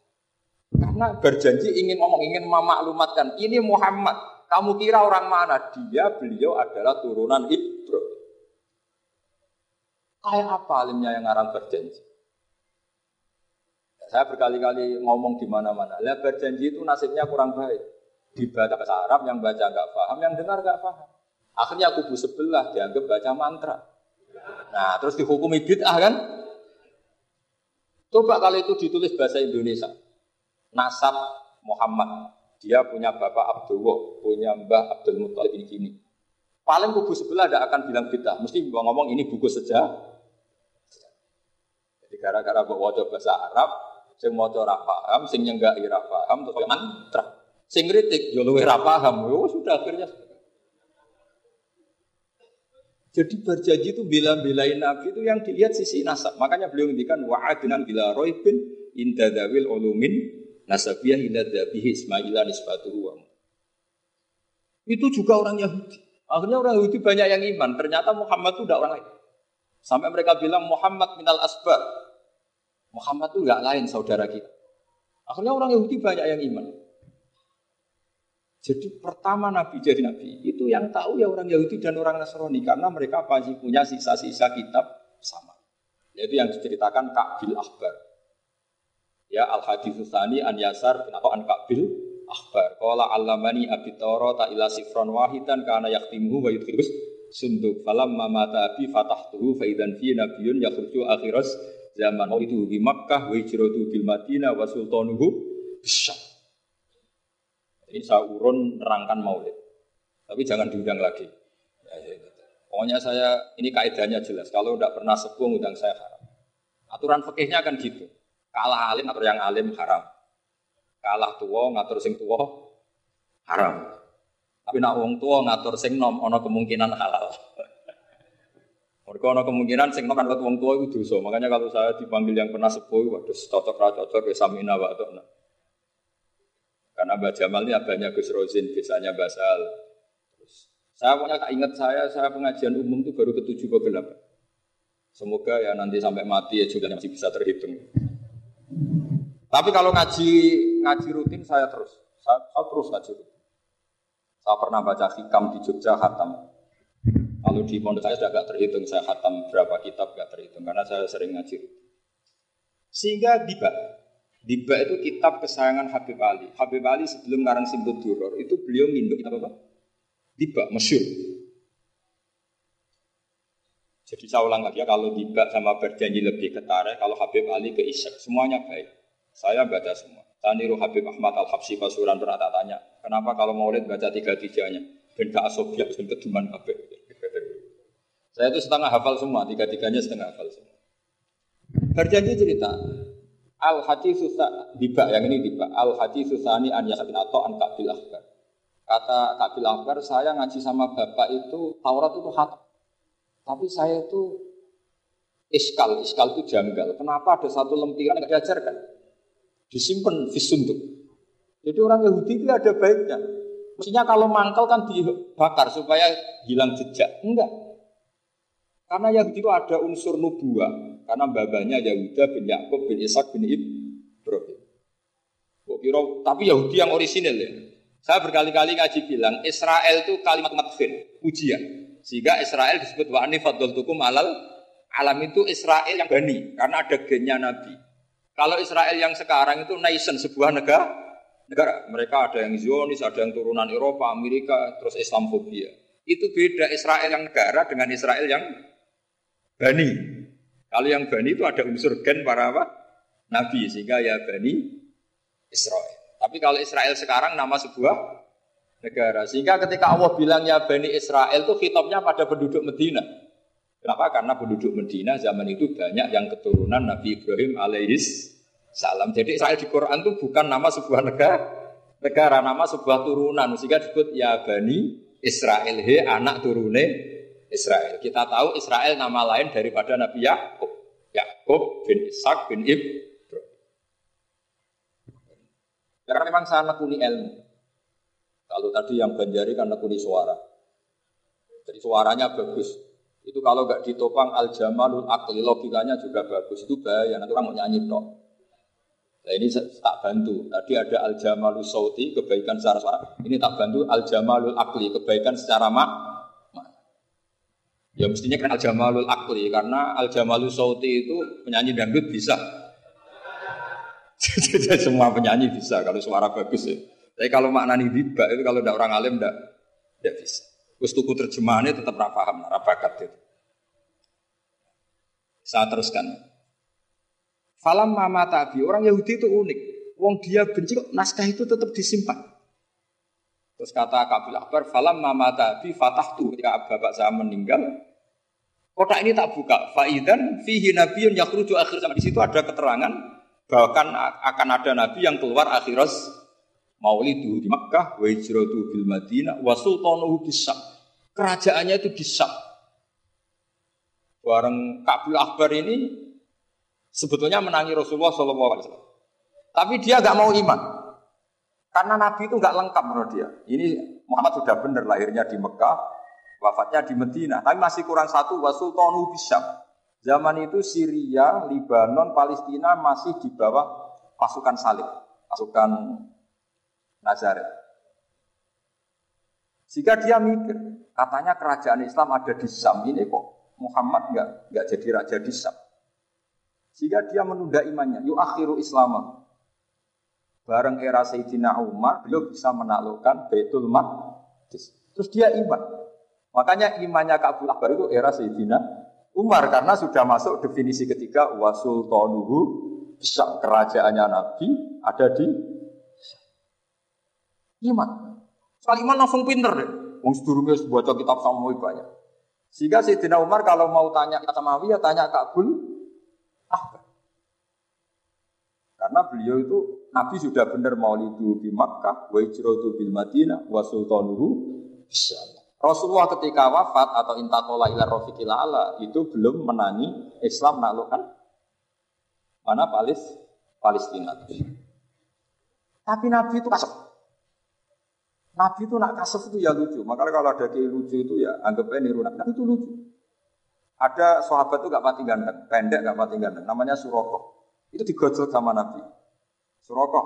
Karena berjanji ingin ngomong, ingin memaklumatkan, ini Muhammad. Kamu kira orang mana? Dia, beliau adalah turunan Ibrahim. Kayak apa alimnya yang ngarang berjanji? Saya berkali-kali ngomong di mana-mana. Lihat berjanji itu nasibnya kurang baik. Dibaca bahasa Arab, yang baca nggak paham, yang dengar nggak paham. Akhirnya kubu sebelah dianggap baca mantra. Nah, terus dihukumi bid'ah kan? Coba kalau itu ditulis bahasa Indonesia. Nasab Muhammad. Dia punya bapak Abdullah, punya mbah Abdul Muttalib ini gini. Paling kubu sebelah tidak akan bilang bid'ah. Mesti ngomong ini buku sejarah. Jadi gara-gara bawa wajah bahasa Arab, sing mau ora paham, sing nyenggak ira paham, mantra. Sing kritik yo luwih paham. Yo sudah akhirnya jadi berjanji itu bela-belain Nabi itu yang dilihat sisi nasab. Makanya beliau ngendikan wa'adnan bila roibin inda dawil ulumin nasabiyah inda dabihi ismailah nisbatuhu Itu juga orang Yahudi. Akhirnya orang Yahudi banyak yang iman. Ternyata Muhammad itu tidak orang lain. Sampai mereka bilang Muhammad minal asbar. Muhammad itu enggak lain saudara kita. Akhirnya orang Yahudi banyak yang iman. Jadi pertama Nabi jadi Nabi itu yang tahu ya orang Yahudi dan orang Nasrani karena mereka pasti punya sisa-sisa kitab sama. Yaitu yang diceritakan Ka'bil Akbar. Ya al hadis Tsani an Yasar atau an Ka'bil Akbar. Qala allamani abi ta ila sifron wahidan kana yaktimuhu wa yudkhilus sunduk falam mata abi fatahtuhu fa idan fi nabiyyun yakhruju akhiras zaman itu di Makkah wa hijratu bil Madinah wa sultanuhu bisyam ini saya urun nerangkan maulid. Tapi jangan diundang lagi. Ya, ya, gitu. Pokoknya saya ini kaidahnya jelas. Kalau tidak pernah sepuh undang saya haram. Aturan fikihnya kan gitu. Kalah alim atau yang alim haram. Kalah tua ngatur sing tua haram. Tapi nak wong tua ngatur sing nom ono kemungkinan halal. <laughs> Mereka ono kemungkinan sing nom kan wong tua itu dosa. Makanya kalau saya dipanggil yang pernah sepuh, waduh cocok ra cocok ya samina wa Karena Mbak Jamal ini abahnya Gus Rozin, biasanya Basal. Terus, saya punya tak ingat saya, saya pengajian umum itu baru ketujuh ke delapan. Semoga ya nanti sampai mati ya juga masih bisa terhitung. Tapi kalau ngaji ngaji rutin saya terus, saya, saya terus ngaji rutin. Saya pernah baca hikam di Jogja hatam. Kalau di pondok saya sudah agak terhitung, saya hatam berapa kitab gak terhitung karena saya sering ngaji rutin. Sehingga diba, diba itu kitab kesayangan Habib Ali. Habib Ali sebelum ngarang Simbol Duror itu beliau nginduk kitab apa? Diba, masyur. Jadi saya ulang lagi ya, kalau Diba sama berjanji lebih ketara, kalau Habib Ali ke Ishak, semuanya baik. Saya baca semua. Saya Habib Ahmad Al-Habsyi Pasuran pernah tak tanya, kenapa kalau maulid baca tiga-tiganya? Ben gak asobiak, ben keduman Habib. Saya itu setengah hafal semua, tiga-tiganya setengah hafal semua. Berjanji cerita, Al Haji Susah Diba yang ini Diba Al Haji Susani An Yasakin atau An Kabil Akbar. Kata Kabil Akbar, saya ngaji sama bapak itu Taurat itu hat tapi saya itu iskal, iskal itu janggal. Kenapa ada satu lempiran yang diajarkan? Disimpan visunduk. Jadi orang Yahudi itu ada baiknya. Maksudnya kalau mangkal kan dibakar supaya hilang jejak. Enggak. Karena Yahudi itu ada unsur nubuah. Karena babanya Yahuda bin Yakub bin Ishak bin Ibrahim. Tapi Yahudi yang orisinil ya. Saya berkali-kali ngaji bilang Israel itu kalimat matfir, ujian. Sehingga Israel disebut wa ani tukum alal alam itu Israel yang bani karena ada gennya Nabi. Kalau Israel yang sekarang itu nation sebuah negara, negara mereka ada yang Zionis, ada yang turunan Eropa, Amerika, terus Islamofobia. Itu beda Israel yang negara dengan Israel yang bani. Kalau yang bani itu ada unsur gen para apa? Nabi sehingga ya bani Israel. Tapi kalau Israel sekarang nama sebuah negara. Sehingga ketika Allah bilang ya Bani Israel itu kitabnya pada penduduk Medina. Kenapa? Karena penduduk Medina zaman itu banyak yang keturunan Nabi Ibrahim alaihis salam. Jadi Israel di Quran itu bukan nama sebuah negara, negara nama sebuah turunan. Sehingga disebut ya Bani Israel, he anak turune Israel. Kita tahu Israel nama lain daripada Nabi Yakub. Yakub bin Ishak bin Ibrahim. Karena memang saya nekuni ilmu. Kalau tadi yang Banjari kan nekuni suara. Jadi suaranya bagus. Itu kalau nggak ditopang al jamalul akli logikanya juga bagus. Itu bahaya nanti orang mau nyanyi dong. Nah ini tak bantu. Tadi ada al jamalul sauti kebaikan secara suara. Ini tak bantu al jamalul akli kebaikan secara mak. Ya mestinya kan al jamalul akli karena al jamalul sauti itu penyanyi dangdut bisa. <laughs> Semua penyanyi bisa kalau suara bagus ya. Tapi kalau maknani riba itu kalau tidak orang alim tidak tidak bisa. Terus tuku terjemahannya tetap rafaham, rafakat itu. Saya teruskan. Falam mama tabi orang Yahudi itu unik. Wong dia benci kok naskah itu tetap disimpan. Terus kata Kabil Akbar, falam mama tabi fatah tuh ketika bapak saya meninggal, kotak ini tak buka. Faidan fihi nabiyun yakhruju akhir sama di situ ada keterangan bahkan akan ada nabi yang keluar akhiras maulidu di Makkah, wa hijratu bil Madinah, wa sultanuhu bisam. Kerajaannya itu di Sam. Bareng Kabil Akbar ini sebetulnya menangi Rasulullah SAW. Tapi dia nggak mau iman. Karena Nabi itu nggak lengkap menurut dia. Ini Muhammad sudah benar lahirnya di Mekah, wafatnya di Medina. Tapi masih kurang satu, wa sultanuhu bisam. Zaman itu Syria, Libanon, Palestina masih di bawah pasukan salib, pasukan Nazaret. Jika dia mikir, katanya kerajaan Islam ada di Sam ini kok Muhammad nggak nggak jadi raja di Sam. Jika dia menunda imannya, yuk akhiru Islam. Bareng era Sayyidina Umar, beliau bisa menaklukkan Baitul Maqdis. Terus dia iman. Makanya imannya Kabul Akbar itu era Sayyidina Umar karena sudah masuk definisi ketiga wasultanuhu bisa kerajaannya Nabi ada di Iman. Soal iman langsung pinter deh. Wong sedurunge baca kitab Samawi banyak. Sehingga Sayyidina Umar kalau mau tanya ke Samawi ya tanya ke Abul Ahbar. Karena beliau itu Nabi sudah benar maulidu di Makkah, wa hijratu bil Madinah, wa sultanuhu Rasulullah ketika wafat atau intakola ila rofiqil ala itu belum menangi Islam naklukkan mana Palis Palestina. Tapi Nabi itu kasep. Nabi itu nak kasep itu ya lucu. Makanya kalau ada kayak lucu itu ya anggapnya niru Nabi. Itu lucu. Ada sahabat itu gak mati ganteng, pendek gak mati ganteng. Namanya Suroko. Itu digojol sama Nabi. Suroko.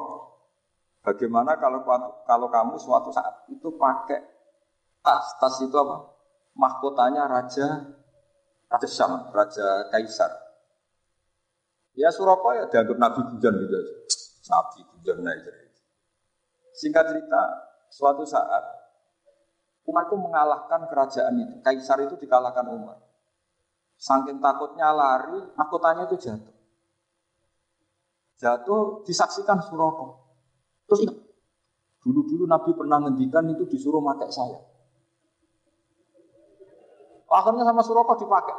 Bagaimana kalau kalau kamu suatu saat itu pakai tas, tas itu apa? Mahkotanya raja Raja Syam, Raja Kaisar. Ya Suroko ya dianggap Nabi Gujan gitu. Nabi Gujan aja. Singkat cerita, suatu saat Umar itu mengalahkan kerajaan itu. Kaisar itu dikalahkan Umar. Saking takutnya lari, mahkotanya itu jatuh jatuh disaksikan Suroko. Terus dulu-dulu Nabi pernah ngendikan itu disuruh pakai saya. Akhirnya sama Suroko dipakai.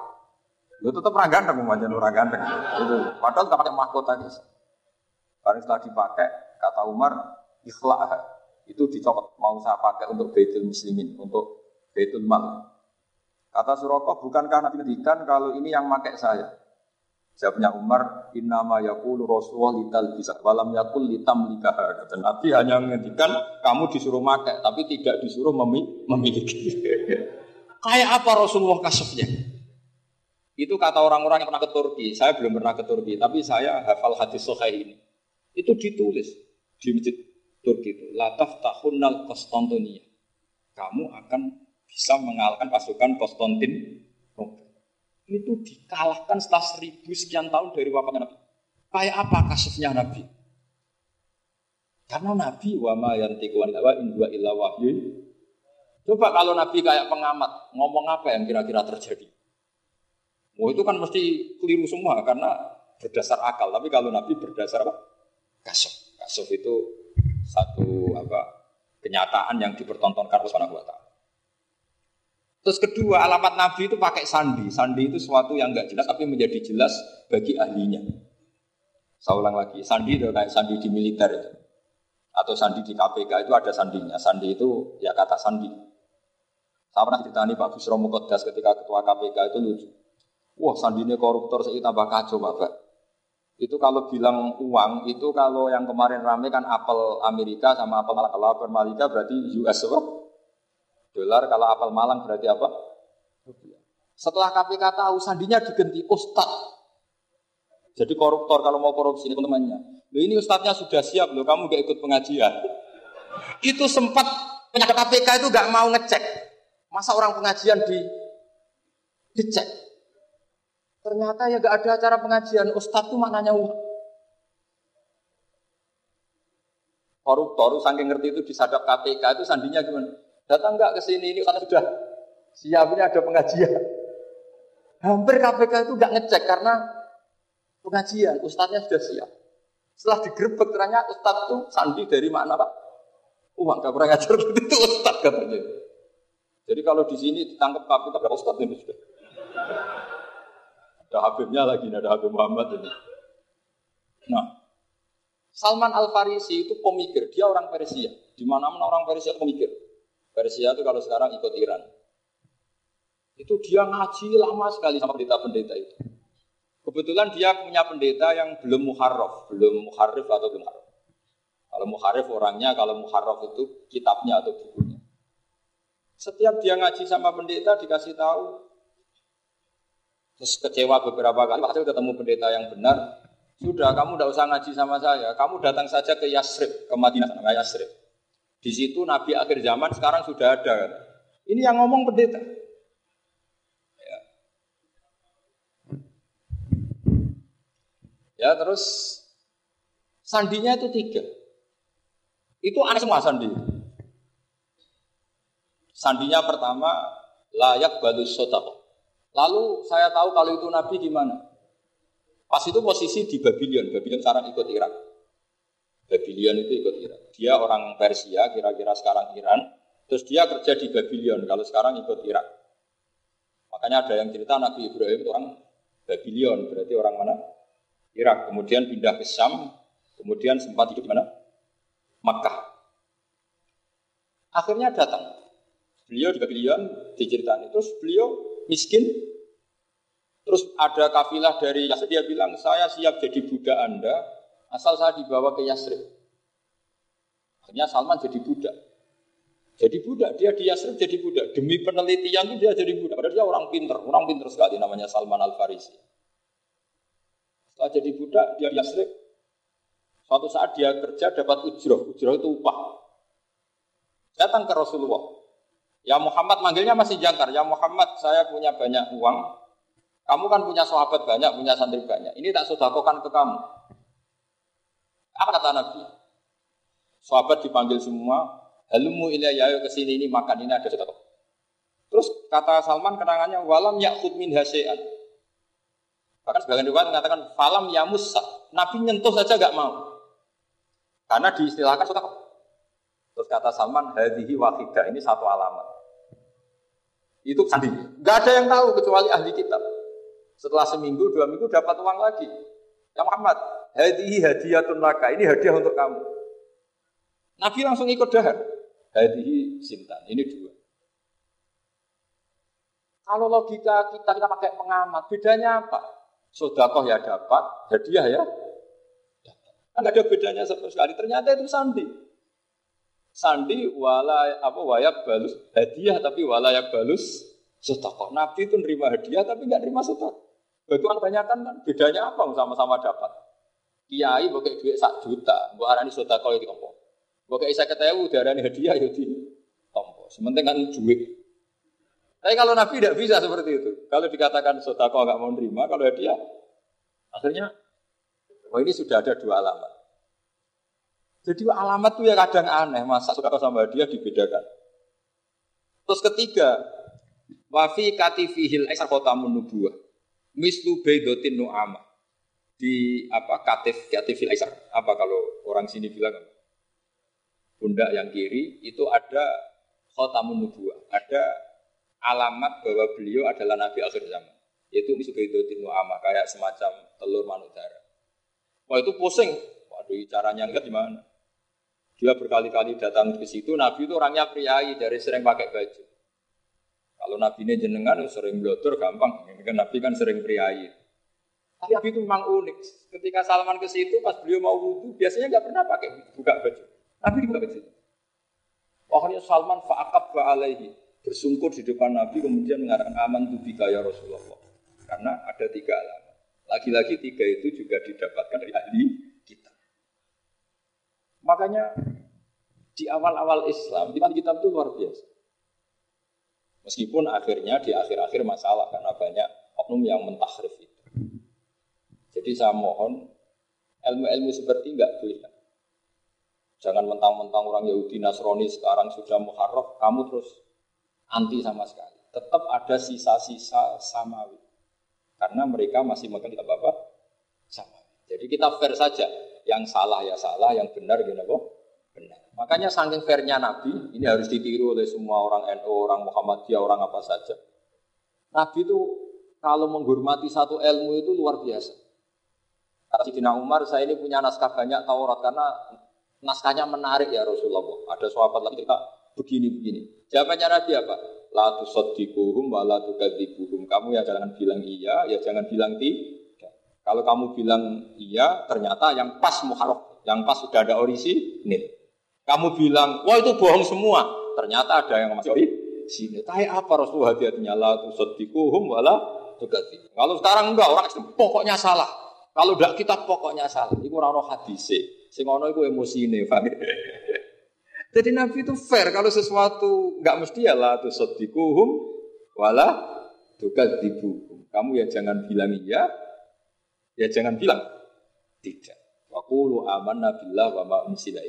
Lu tetap orang ganteng, umpamanya orang ganteng. Itu padahal nggak pakai mahkota guys. Setelah dipakai, kata Umar, ikhlas itu dicopot. Mau saya pakai untuk Baitul Muslimin, untuk Baitul Mal. Kata Suroko, bukankah Nabi ngendikan kalau ini yang pakai saya? Jawabnya Umar, innama yakulu Rasulullah lital bisa, walam yakul litam likah. Dan Nabi hanya menghentikan kamu disuruh makai, tapi tidak disuruh <laughs> memiliki. Kayak apa Rasulullah kasufnya? Itu kata orang-orang yang pernah ke Turki. Saya belum pernah ke Turki, tapi saya hafal hadis Sahih ini. Itu ditulis di masjid Turki itu. Lataf tahunnal Konstantinia. Kamu akan bisa mengalahkan pasukan Konstantin itu dikalahkan setelah seribu sekian tahun dari wafat Nabi. Kayak apa kasusnya Nabi? Karena Nabi wa ma yantiqu anil hawa in huwa illa wahyu. Coba kalau Nabi kayak pengamat, ngomong apa yang kira-kira terjadi? Oh itu kan mesti keliru semua karena berdasar akal. Tapi kalau Nabi berdasar apa? Kasuf. Kasuf itu satu apa kenyataan yang dipertontonkan oleh Subhanahu wa. Terus kedua, alamat Nabi itu pakai sandi. Sandi itu sesuatu yang nggak jelas tapi menjadi jelas bagi ahlinya. Saya ulang lagi, sandi itu kayak sandi di militer itu. Atau sandi di KPK itu ada sandinya. Sandi itu ya kata sandi. Saya pernah ditanya Pak Busro Mukodas ketika ketua KPK itu lucu. Wah sandinya koruptor saya tambah kacau Bapak. Itu kalau bilang uang, itu kalau yang kemarin rame kan apel Amerika sama apel Malaka berarti US apa? Dolar kalau apal Malang berarti apa? Setelah KPK tahu sandinya diganti ustad. Jadi koruptor kalau mau korupsi ini teman-temannya. Loh ini ustadznya sudah siap loh, kamu gak ikut pengajian. Itu sempat penyakit KPK itu gak mau ngecek. Masa orang pengajian di dicek. Ternyata ya gak ada acara pengajian. Ustadz itu maknanya uang. Koruptor saking ngerti itu disadap KPK itu sandinya gimana? Datang nggak ke sini ini karena sudah siap ini ada pengajian. Hampir KPK itu nggak ngecek karena pengajian, ustadznya sudah siap. Setelah digerebek ternyata ustadz itu sandi dari mana pak? Uang gak kurang ajar <laughs> itu ustadz katanya. Jadi kalau di sini ditangkap KPK berapa ustadz ini sudah? Ada Habibnya lagi, ada Habib Muhammad ini. Nah, Salman Al Farisi itu pemikir, dia orang Persia. Di mana-mana orang Persia pemikir. Persia itu kalau sekarang ikut Iran. Itu dia ngaji lama sekali sama pendeta-pendeta itu. Kebetulan dia punya pendeta yang belum muharraf, belum muharrif atau belum muharraf. Kalau muharrif orangnya, kalau muharraf itu kitabnya atau bukunya. Setiap dia ngaji sama pendeta dikasih tahu, terus kecewa beberapa kali, hasil ketemu pendeta yang benar, sudah kamu tidak usah ngaji sama saya, kamu datang saja ke Yasrib, ke Madinah, ke Yasrib. Di situ Nabi akhir zaman sekarang sudah ada. Ini yang ngomong pendeta. Ya, ya terus sandinya itu tiga. Itu aneh semua sandi. Sandinya pertama layak balus sotako. Lalu saya tahu kalau itu Nabi gimana. Pas itu posisi di Babylon. Babylon sekarang ikut Irak. Babylon itu ikut Iran. Dia orang Persia, kira-kira sekarang Iran. Terus dia kerja di Babylon, kalau sekarang ikut Irak. Makanya ada yang cerita Nabi Ibrahim itu orang Babylon, berarti orang mana? Irak. Kemudian pindah ke Syam, kemudian sempat hidup di mana? Makkah. Akhirnya datang. Beliau di Babylon diceritakan. Terus beliau miskin. Terus ada kafilah dari Yasrib, dia bilang, saya siap jadi budak Anda, asal saya dibawa ke Yasrib. Akhirnya Salman jadi budak. Jadi budak, dia di Yasrib jadi budak. Demi penelitian itu dia jadi budak. Padahal dia orang pinter, orang pinter sekali namanya Salman Al-Farisi. Setelah jadi budak, dia di Yasrib. Suatu saat dia kerja dapat ujroh, ujroh itu upah. Datang ke Rasulullah. Ya Muhammad manggilnya masih jangkar. Ya Muhammad, saya punya banyak uang. Kamu kan punya sahabat banyak, punya santri banyak. Ini tak sodakokan ke kamu. Apa kata Nabi? Sahabat dipanggil semua. Halumu ilayya ke sini ini makan ini ada sodakok. Terus kata Salman kenangannya walam yakhud min hasean. Bahkan sebagian riwayat mengatakan falam ya musa. Nabi nyentuh saja gak mau. Karena diistilahkan sodakok. Terus kata Salman, hadihi wakidah, ini satu alamat. Itu sandi. Gak ada yang tahu kecuali ahli kitab. Setelah seminggu, dua minggu dapat uang lagi. Ya Muhammad, hadihi hadiyatun laka. Ini hadiah untuk kamu. Nabi langsung ikut dahar. Hadihi sintan. Ini dua. Kalau logika kita kita pakai pengamat, bedanya apa? Sodakoh ya dapat, hadiah ya Kan ada bedanya sama sekali. Ternyata itu sandi. Sandi wala apa wayak balus hadiah tapi walayak balus sotako. Nabi itu nerima hadiah tapi nggak nerima sotako. Bagaimana banyak kan bedanya apa sama-sama dapat. Kiai pakai duit sak juta, buat arani sotako itu tompo. Pakai saya ketemu darani hadiah ya di tompo. Sementing kan duit. Tapi kalau Nabi tidak bisa seperti itu. Kalau dikatakan sotako nggak mau nerima, kalau hadiah akhirnya oh ini sudah ada dua alamat. Jadi alamat itu ya kadang aneh, masa suka sama dia dibedakan. Terus ketiga, wafi katifihil eksar kota menubuah, mislu beidotin nu'ama. Di apa katif katifil eksar, apa kalau orang sini bilang pundak yang kiri itu ada kota menubuah, ada alamat bahwa beliau adalah nabi akhir zaman. Itu mislu beidotin nu'ama, kayak semacam telur manudara. Wah itu pusing, waduh caranya enggak gimana? Dia berkali-kali datang ke situ, Nabi itu orangnya priayi, dari sering pakai baju. Kalau Nabi ini jenengan sering blotor gampang, kan Nabi kan sering priayi. Tapi Nabi itu memang unik. Ketika Salman ke situ, pas beliau mau wudhu, biasanya nggak pernah pakai buka baju. Nabi dibuka baju. Akhirnya Salman fa'akab alaihi bersungkur di depan Nabi kemudian mengatakan aman tubika ya Rasulullah. Karena ada tiga alamat. Lagi-lagi tiga itu juga didapatkan dari ahli Makanya di awal-awal Islam, di kitab itu luar biasa. Meskipun akhirnya di akhir-akhir masalah karena banyak oknum yang mentahrif itu. Jadi saya mohon ilmu-ilmu seperti enggak boleh. Jangan mentang-mentang orang Yahudi Nasrani sekarang sudah muharraf, kamu terus anti sama sekali. Tetap ada sisa-sisa samawi. Karena mereka masih makan kitab apa? Sama. Jadi kita fair saja. Yang salah ya salah, yang benar gini apa? Benar. Makanya saking fairnya Nabi, ini harus ditiru oleh semua orang NU, orang Muhammadiyah, orang apa saja. Nabi itu kalau menghormati satu ilmu itu luar biasa. Sidina Umar, saya ini punya naskah banyak Taurat karena naskahnya menarik ya Rasulullah. Ada sahabat lagi kita begini-begini. Jawabannya Nabi apa? La tusaddiquhum wa la tukadzibuhum. Kamu ya jangan bilang iya, ya jangan bilang tidak. Kalau kamu bilang iya, ternyata yang pas muharraf, yang pas sudah ada orisi, ini. Kamu bilang, wah itu bohong semua. Ternyata ada yang masih sini. Tapi apa Rasulullah hati-hatinya la tusaddiquhum wala tugati. Kalau sekarang enggak orang pokoknya salah. Kalau tidak kita pokoknya salah. Itu orang hadis. Sing ono iku emosine, paham? <laughs> Jadi Nabi itu fair kalau sesuatu enggak mesti ya la tusaddiquhum wala tukadzibuhum. Kamu ya jangan bilang iya, Ya jangan bilang tidak. Waqulu amanna billah wa ma unsila.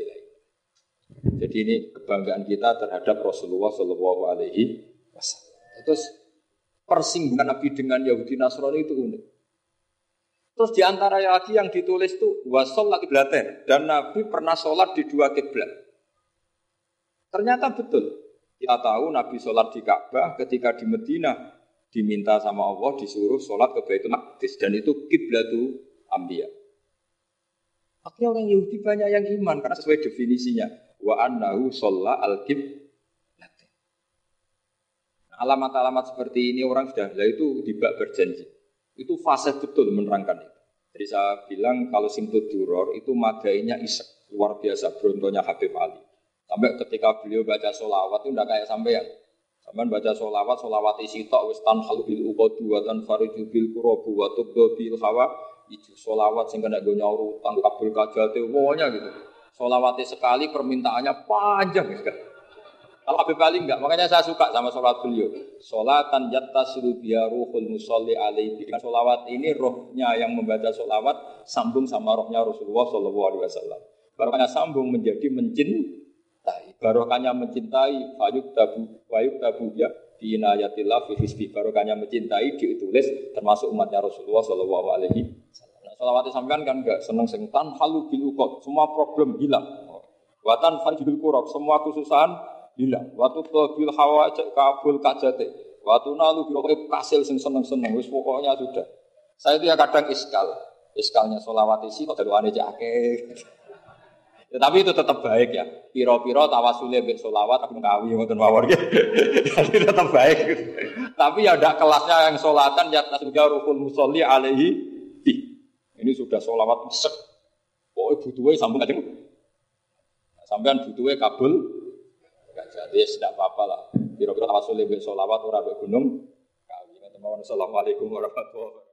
Jadi ini kebanggaan kita terhadap Rasulullah Shallallahu Alaihi Wasallam. Terus persinggungan Nabi dengan Yahudi Nasrani itu unik. Terus di antara lagi yang ditulis itu wasol lagi dan Nabi pernah sholat di dua kiblat. Ternyata betul. Kita tahu Nabi sholat di Ka'bah ketika di Medina diminta sama Allah disuruh sholat ke Baitul Maqdis dan itu kiblatu ambia. Akhirnya orang Yahudi banyak yang iman karena sesuai definisinya wa annahu sholla al Alamat-alamat seperti ini orang sudah, lah itu dibak berjanji. Itu fase betul menerangkan itu. Jadi saya bilang kalau simtud duror itu madainya isek luar biasa berontonya Habib Ali. Sampai ketika beliau baca solawat itu tidak kayak sampean. Sampean baca solawat, solawat isi tok wis tanhal bil uqadu wa tanfariju bil kurabu wa bil hawa. Itu solawat sehingga tidak gue nyauru utang kabul kajate pokoknya gitu. Solawatnya sekali permintaannya panjang sekali. Kalau Habib Ali enggak, makanya saya suka sama sholat beliau. Sholatan yattasilu biya ruhul musalli alaihi. Dengan sholawat ini rohnya yang membaca sholawat sambung sama rohnya Rasulullah Shallallahu Alaihi Wasallam. Barokahnya sambung menjadi mencintai. Barokahnya mencintai. Fayuk tabu, fayuk tabu ya. Binayatillah fi hisbi. Barokahnya mencintai ditulis termasuk umatnya Rasulullah Shallallahu Alaihi Wasallam. Nah, sampean kan enggak seneng sing tan halu bil Semua problem hilang. Watan fajbil kurok. Semua kesusahan hilang. Waktu bil hawa kabul kajate. Waktu nalu pokoknya kasil sing seneng-seneng. Wis pokoknya sudah. Saya itu ya kadang iskal. Iskalnya solawat isi kok dari aja Ya, tapi itu tetap baik ya. Piro-piro tawasulnya bek solawat aku ngawi ngoten mawar gitu. Tapi tetap baik. tapi ya ada kelasnya yang solatan ya sudah rukun musolli alaihi Ini sudah solawat sek. Pokoknya butuhnya sambung aja. Sampean butuhnya kabul jadi tidak apa-apa lah. Kira-kira tawasul lebih solawat orang gunung. Kami Assalamualaikum warahmatullahi wabarakatuh.